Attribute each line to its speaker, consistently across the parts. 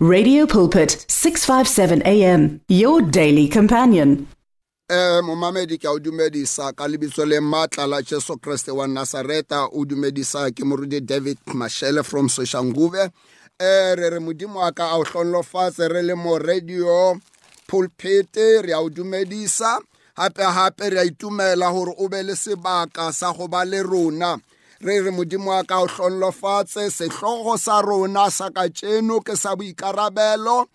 Speaker 1: Radio Pulpit 657 AM your daily companion.
Speaker 2: Eh momamedi ke a o dumedisa ka lebitso le matla la Jesu Kriste wa Nazareta o dumedisa ke moruti David Mashele from Soshanguve. Eh re re modimo ka re le mo radio pulpit re a o dumedisa. Hape hape re a itumela o be le sebaka sa go ba le rona re re modimo wa ka o hlonlofatse sehlogo sa rona sa ka tšeno ke sa boikarabelo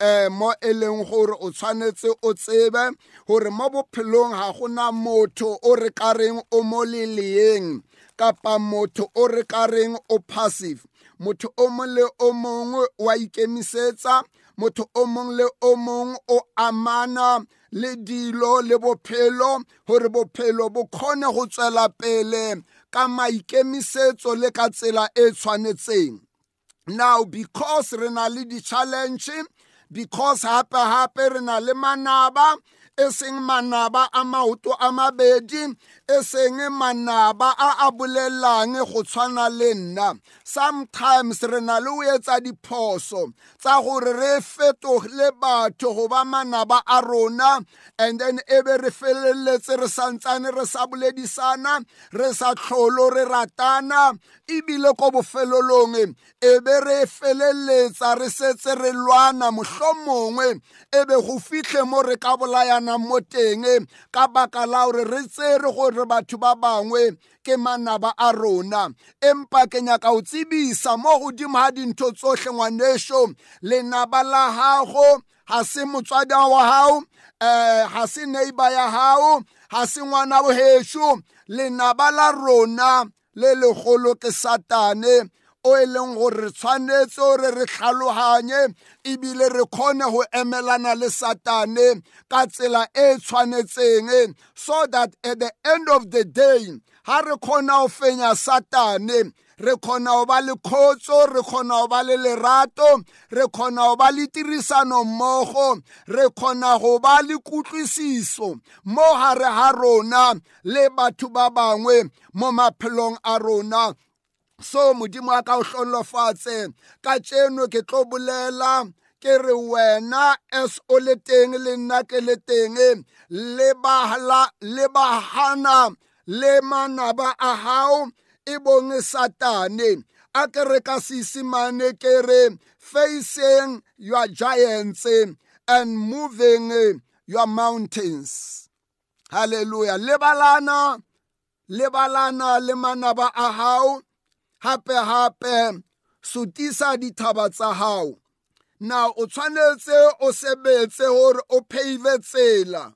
Speaker 2: um mo e leng gore o tshwanetse o tsebe gore mo bophelong ga gona motho o re ka reng o mo leleeng kapa motho o re ka reng o passive. Motho o mong le o mongwe wa ikemisetsa motho o mong le o mong o amana le dilo le bophelo gore bophelo bo kgone go tswela pele ka maikemisetso le ka tsela e tshwanetseng. Now because re na le di-challenge because hape hape re na le manaba e seng manaba a maoto a mabedi e seng manaba a a bolelang go tshwana le nna. Sometimes re na le o etsa diphoso tsa gore re fetogile batho go ba manaba a rona and then e be re feleletse re santsane re sa boledisana re sa tlholo re ratana. Ebile ko bofelelong e be re feleletsa re setse re lwana mohlomongwe e be go fitlhe mo re ka bolayana mo teng ka baka la gore re tsere gore batho ba bangwe ke manaba a rona. Empa ke nyaka o tsebisa mo godimo ga dintho tsotlhe ngwaneso lenaba la gago ga se motswadi wa gago um ga se neighbor ya gago ga se ngwana bogeso lenaba la rona le legolo ke satane. O e leng gore re tshwanetse gore re tlhaloganye ebile re kgone go emelana le satane ka tsela e tshwanetseng. So that at the end of the day ha re kgona go fenya satane re kgona go ba le kgotso re kgona go ba le lerato re kgona go ba le tirisano mmogo re kgona go ba le kutlwisiso mo gare ga rona le batho ba bangwe mo maphelong a rona. So modimo a ka o hlolofatse ka tšeno ke tlo bolela ke re wena as o le teng le nna ke le teng. Le bahana le manaba a hao e bong satane. A ke re ka seesimane ke re facing your giants and moving your mountains. Hallelujah. Lebalana lebalana le manaba a hao hape hape sutisa dithaba tsa hao. Na o tshwanetse o sebetse gore o pave tsela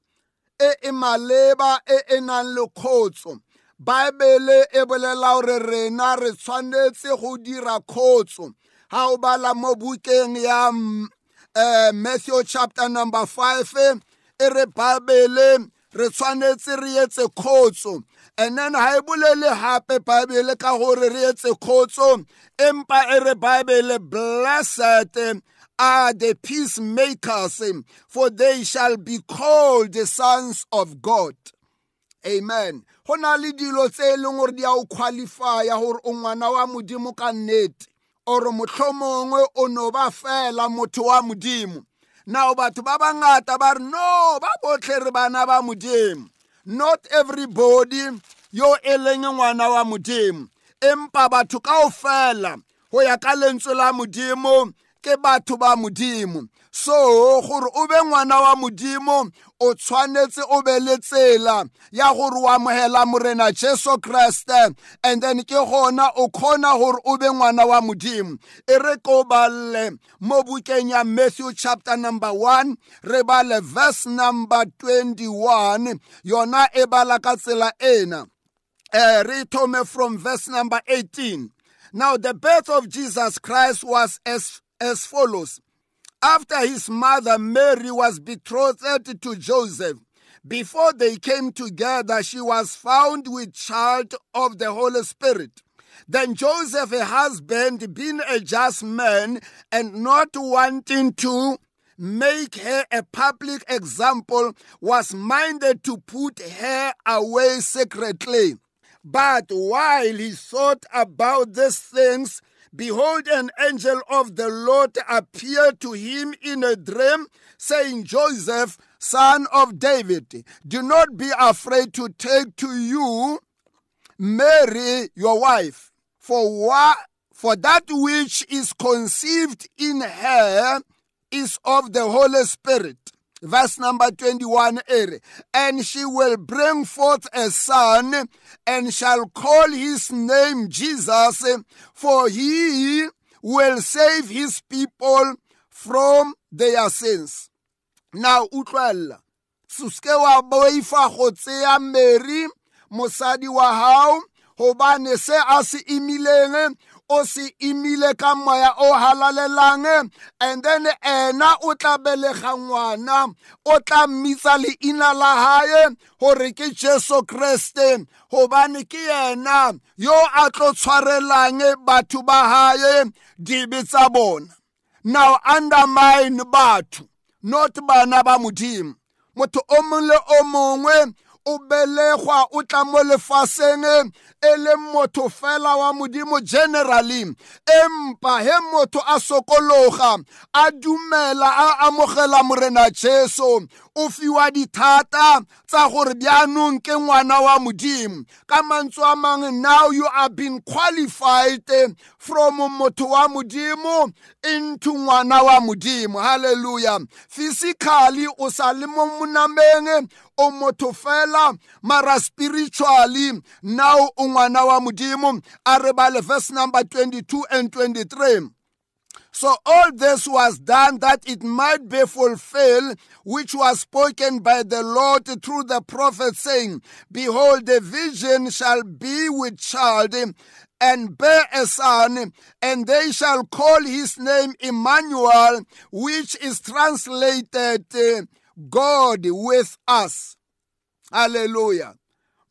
Speaker 2: e e maleba e e nang le kgotso baebele e bolela gore rena re tshwanetse go dira kgotso ga o bala mo bukeng ya uh, matthew chapter number 5 e re baebele re tshwanetse re etse kgotso and then ha e bolele hape baebele ka gore re etse kgotso empa e re baebele blessed are the peacemakers for they shall be called the sons of god. Amen. Go na le dilo tse e leng gore di a o qualifya gore o ngwana wa modimo ka nnete ore mohlomongwe o no ba fela motho wa modimo. Now batho ba bangata ba re no ba botlhe re bana ba modimo. Not everybody yo e leng ngwana wa modimo. Empa batho kaofela go ya ka lentswe la modimo ke batho ba modimo. So gore o be ngwana wa modimo o tshwanetse o be le tsela ya gore o amogela morena jesu kreste. And then ke gona o kgona gore o be ngwana wa modimo. E re ko balle mo bukeng ya matthew chapter number 1 re bale verse number 21 yona e bala ka tsela ena. Uh, re thome from verse number 18 now the birth of jesus christ was as as follows. After his mother Mary was betrothed to Joseph, before they came together, she was found with child of the Holy Spirit. Then Joseph, her husband, being a just man and not wanting to make her a public example, was minded to put her away secretly. But while he thought about these things, behold, an angel of the Lord appeared to him in a dream, saying, Joseph, son of David, do not be afraid to take to you Mary, your wife, for what, for that which is conceived in her is of the Holy Spirit. Verse number 21 er, And she will bring forth a son and shall call his name Jesus, for he will save his people from their sins. Now, utlwella, suske wa boifa go tseya Mary, mosadi wa hao, hobane se a se o se imile ka moya o halalelang and then ena o tla belega ngwana o tla mmitsa leina la hae gore ke jesu kreste gobane ke yena yo a tlo tshwarelang batho ba hae dibe tsa bona. Now undermine batho not bana ba modimo. Motho o mongwe le o mongwe o belegwa o tla mo lefaseng e le motho fela wa modimo generally empa he motho a sokologa a dumela a amogela morena jesu. O fiwa dithata tsa gore bjanong ke ngwana wa modimo. Ka mantswe a mangwe now you are being qualified from motho wa modimo into ngwana wa modimo. Halleluja physically o sa le mo monameng o motho fela mara spiritually now o ngwana wa modimo. A re bale verse number 22 and 23 So all this was done that it might be fulfilled, which was spoken by the Lord through the prophet, saying, Behold, the vision shall be with child and bear a son, and they shall call his name Emmanuel, which is translated God with us. Hallelujah.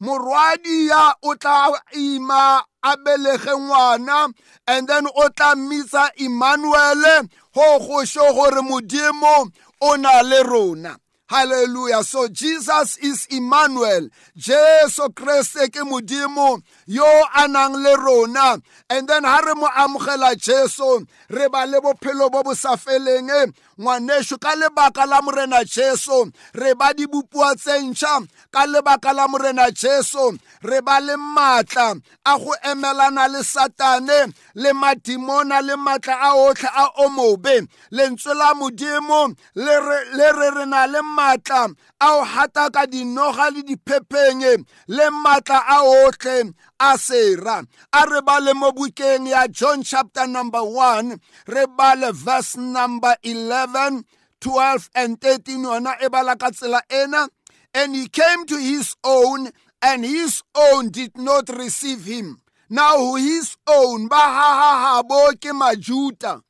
Speaker 2: morwadi ya o tla ima a belege ngwana and then o tla mmitsa emmanuele go go sho gore modimo o na le rona. Hallelujah. So Jesus is Emmanuel. Jesu Kriste ke modimo yo a nang le rona. And then ha re mo amogela Jesu, re ba le bophelo bo bo sa feleng ngwanesho ka lebaka la morena Jesu, re ba di bopua tse ntšha ka lebaka la morena Jesu, re ba le maatla a go emelana le satane le madimona le maatla a otlhe a o mobe lentswe la modimo le re re na le maatla a o hata ka dinoga le diphepeng le maatla a otlhe a sera. A re bale mo bukeng ya john chapter number 1 re bale verse number 11 12 and 13 yona e bala ka tsela ena. And he came to his own and his own did not receive him. Now his own ba hahahabo ke majuta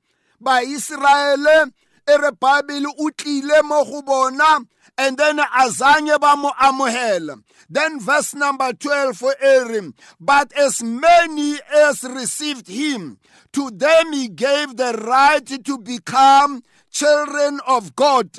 Speaker 2: baiseraele e re bible mo go bona and then azanye ba mo amohela then verse number 12 for Aaron, but as many as received him, to them he gave the right to become children of God,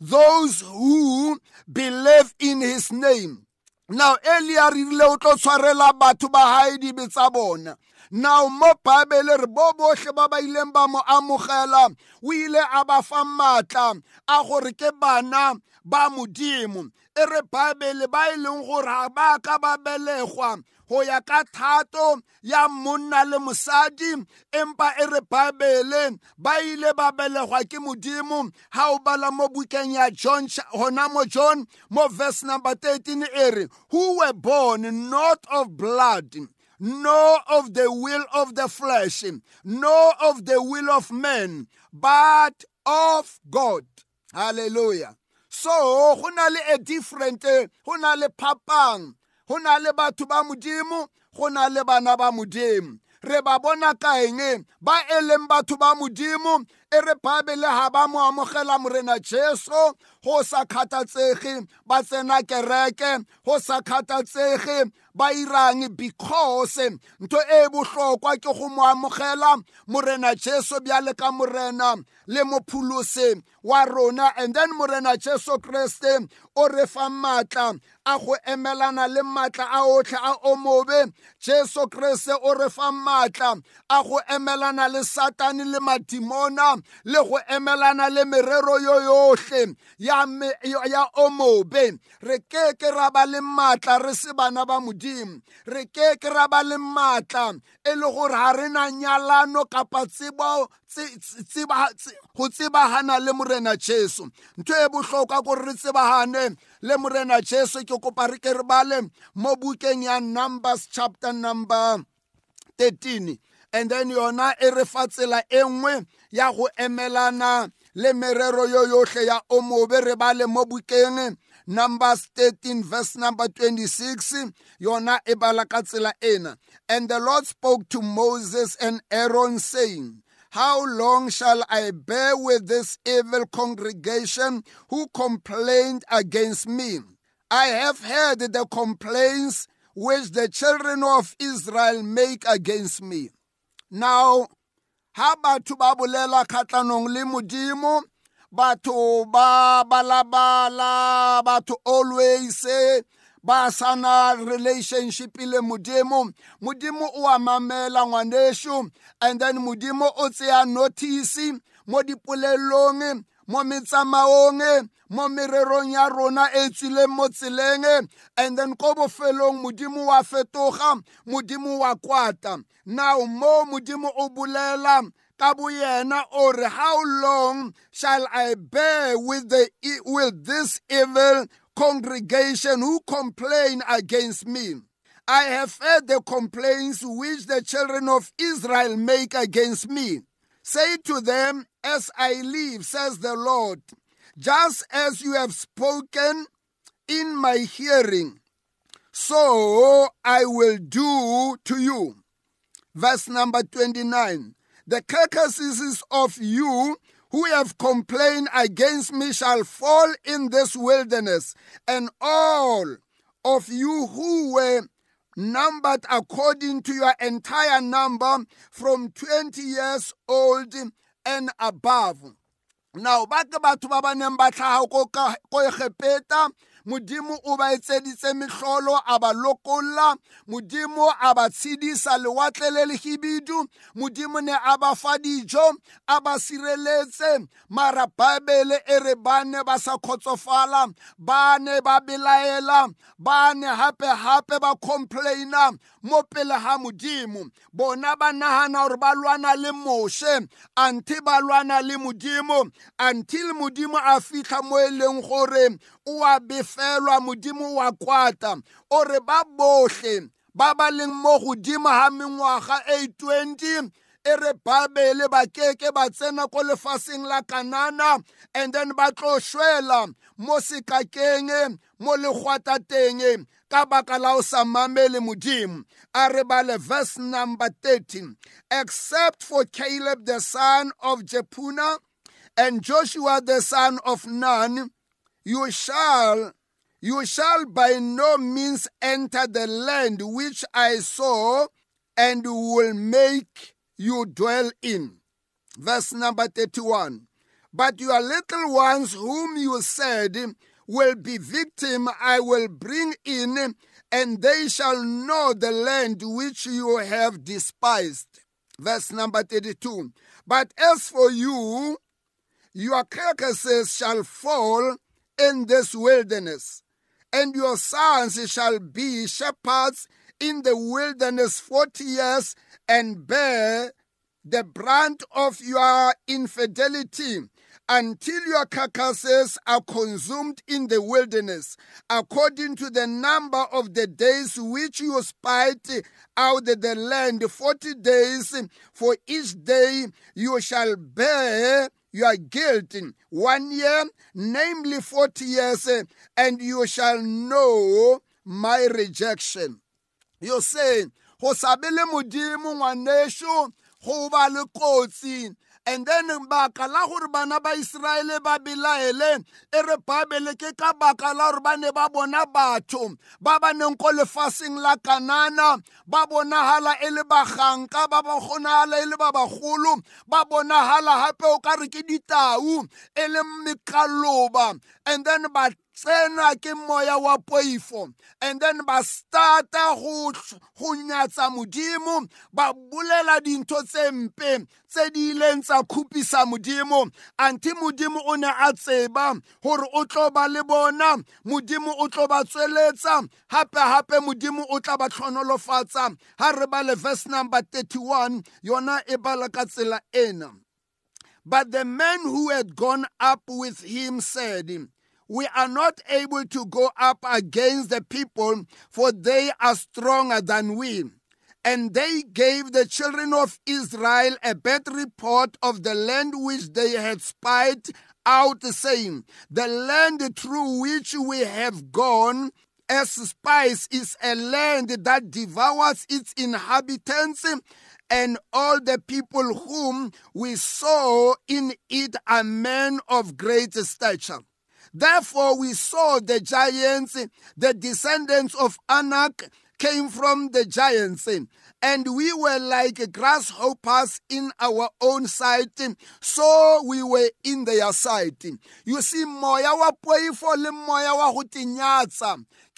Speaker 2: those who believe in his name. Now earlier rile o tlo tshwarela batho ba hae dibe tsa bona now mo bible re bo botlhe ba ba ileng ba mo amogela o ile a ba fa maatla a gore ke bana ba modimo. E re bible ba e leng gore ga ba ka ba belegwa go ya ka thato ya monna le mosadi empa e re bible ba ile ba belegwa ke modimo. Ha o bala mo bukeng ya john hona mo john mo verse number 13 e re who were born not of blood nor of the will of the flesh, nor of the will of men, but of God. Hallelujah. So, go na le a different, go na le phapang, go na le batho ba modimo, go na le bana ba modimo. re ba bona kaeng ba e batho ba modimo e re ba mo amogela morena jesu go sa kgathatsege ba tsena kereke. Go sa kgathatsege ba irang because ntho e bohlokwa ke go mo amogela morena jesu bjale ka morena le mopholosi wa rona. And then morena jesu kreste o re fa maatla a go emelana le maatla a otlhe a o mobe jesu kreste o re fa maatla a go emelana le satane le madimona le go emelana le merero yo yotlhe ya, ya o mobe re ke ke ra ba le maatla re se bana ba modimo. Re ke ke ra ba le maatla e le gore ga re na nyalano kapa tsebo go tsebagana le morena jesu. Ntho e bohlokwa gore re tsebagane le morena jesu. Ke kopa re ke re bale mo bukeng ya numbers chapter number 13 and then yona e re fa tsela e nngwe ya go emelana le merero yo yotlhe ya o mobe re mo bukeng Numbers 13 verse number 26 yona e bala ka tsela ena and the Lord spoke to Moses and Aaron saying how long shall I bear with this evil congregation who complained against me? I have heard the complaints which the children of Israel make against me. Now, ha batho ba bolela kgatlanong le modimo batho ba balabala batho always ba sana relationship le modimo. Modimo o a mamela ngwanesho and then modimo o tseya notice mo dipolelong mo metsamaong mo mererong ya rona e tswileng mo tseleng and then ko bofelong modimo wa fetoga modimo wa kwata now mo modimo o bolela ka boyena o how long shall i bear with, the, with this evil congregation who complain against me. I have heard the complaints which the children of Israel make against me. Say to them, As I live, says the Lord, just as you have spoken in my hearing, so I will do to you. Verse number 29 The carcasses of you who have complained against me shall fall in this wilderness, and all of you who were numbered according to your entire number from 20 years old and above. Now, ba ke batho ba ba neng ba tlhaga ko egepeta modimo o ba etseditse mehlolo a ba lokolla. Modimo a ba tshedisa lewatle le lehibidu. Modimo ne a ba fa dijo a ba sireletse. Mara baebele e re ba ne ba sa kgotsofala ba ne ba belaela ba ne hape-hape ba complaina mo pele ga modimo. Bona ba nagana gore ba lwana le moshe anti ba lwana le modimo until modimo a fitlha mo e leng gore o a befelwa modimo wa kwata o re ba bohle ba ba leng mo godimo ga mengwaga e 20 e re babele ba keke ba tsena ko lefaseng la kanana and then ba tlo shwela mo sekakeng mo legwatateng ka baka la o sa mamele modimo. A re bale verse number 13 except for caleb the son of jepuna and joshua the son of nun you shall you shall by no means enter the land which I saw and will make you dwell in. Verse number 31. But your little ones whom you said will be victim, I will bring in, and they shall know the land which you have despised. Verse number 32. But as for you, your carcasses shall fall in this wilderness, and your sons shall be shepherds in the wilderness forty years and bear the brunt of your infidelity until your carcasses are consumed in the wilderness, according to the number of the days which you spied out the land, forty days. For each day you shall bear your guilt in one year, namely 40 years, eh, and you shall know my rejection. You say, go sabele modimo ngwanesho go ba le kotsi and then baka la gore bana ba Israele ba belaele e re Bible ke ka baka la gore ba ne ba bona batho ba ba neng ko lefaseng la Kanana ba bonahala e le baganka ba ba gonahala e le ba bagolo ba bonahala hape o ka re ke ditau e le mekaloba. And then ba tsena ke moya wa poifo and then ba starta go go nyatsa modimo ba bolela dintho tse mpe tse di ileng tsa khupisa modimo anti modimo o ne a tseba gore o tlo ba le bona. Modimo o tlo ba tsweletsa hape hape modimo o tla ba tlhonolofatsa. Ha re ba le verse number 31 yona e bala ka tsela ena. But the men who had gone up with him said, we are not able to go up against the people, for they are stronger than we. And they gave the children of Israel a bad report of the land which they had spied out, saying, The land through which we have gone as spies is a land that devours its inhabitants and all the people whom we saw in it are men of great stature. Therefore, we saw the giants, the descendants of Anak came from the giants, and we were like grasshoppers in our own sight, so we were in their sight. You see, moya wa poifo le moya wa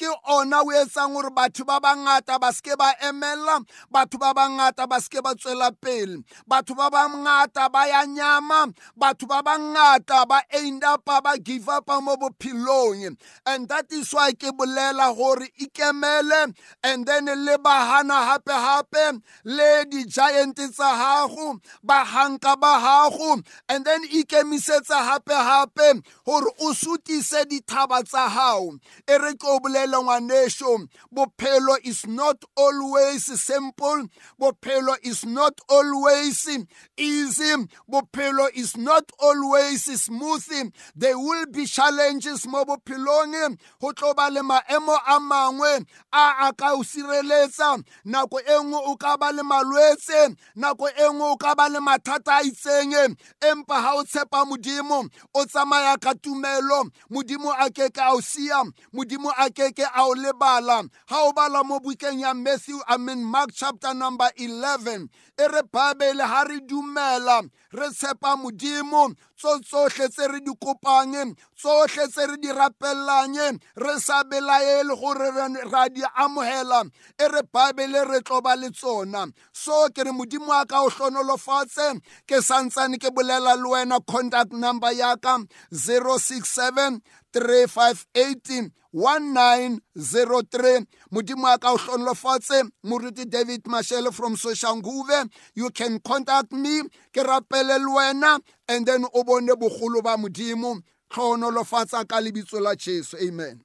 Speaker 2: ke ona o etsang gore batho ba bangata ba seke ba emelela batho ba bangata ba seke ba tswela pele. Batho ba bangata ba ya nyama batho ba bangata ba end upa ba give upa mo bophelong. And that is why ke bolela gore ikemele and then le bahana hape hape le di-giant tsa gago bahanka ba gago and then ikemisetsa hape hape gore o sutise dithaba tsa gago e re ke o bolela ngwaneso bophelo is not always simple. Bophelo is not always easy. Bophelo is not always smooth. There will be challenges mo bophelong. Go tlo ba le maemo a mangwe a a ka o sireletsa. Nako e nngwe o ka ba le malwetse. Nako e nngwe o ka ba le mathata a itseng. Empa ha o tshepa modimo o tsamaya ka tumelo. Modimo a ke ka o sia modimo a ke ke a o lebala. Ha o bala mo bukeng ya matthew i mean mark chapter number 11 e re bible ha re dumela. Re tshepa modimo tso tsohle tse re di kopang tsohle tse re di rapellang re sa belaele gore ra di amohela e re bible re tlo ba le tsona. So ke re modimo a ka o hlonolofatse ke santsane ke bolela le wena contact number ya ka 067 358 1903 modimo a ka o hlonolofatse moruti david mashele from soshanguve. You can contact me ke rapele le wena and then o bone bogolo ba modimo tlhonolofatsa ka lebitso la jesu amen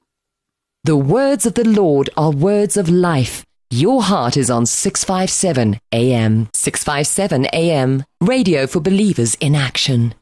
Speaker 3: The words of the Lord are words of life. Your heart is on 657 AM. 657 AM. Radio for believers in action.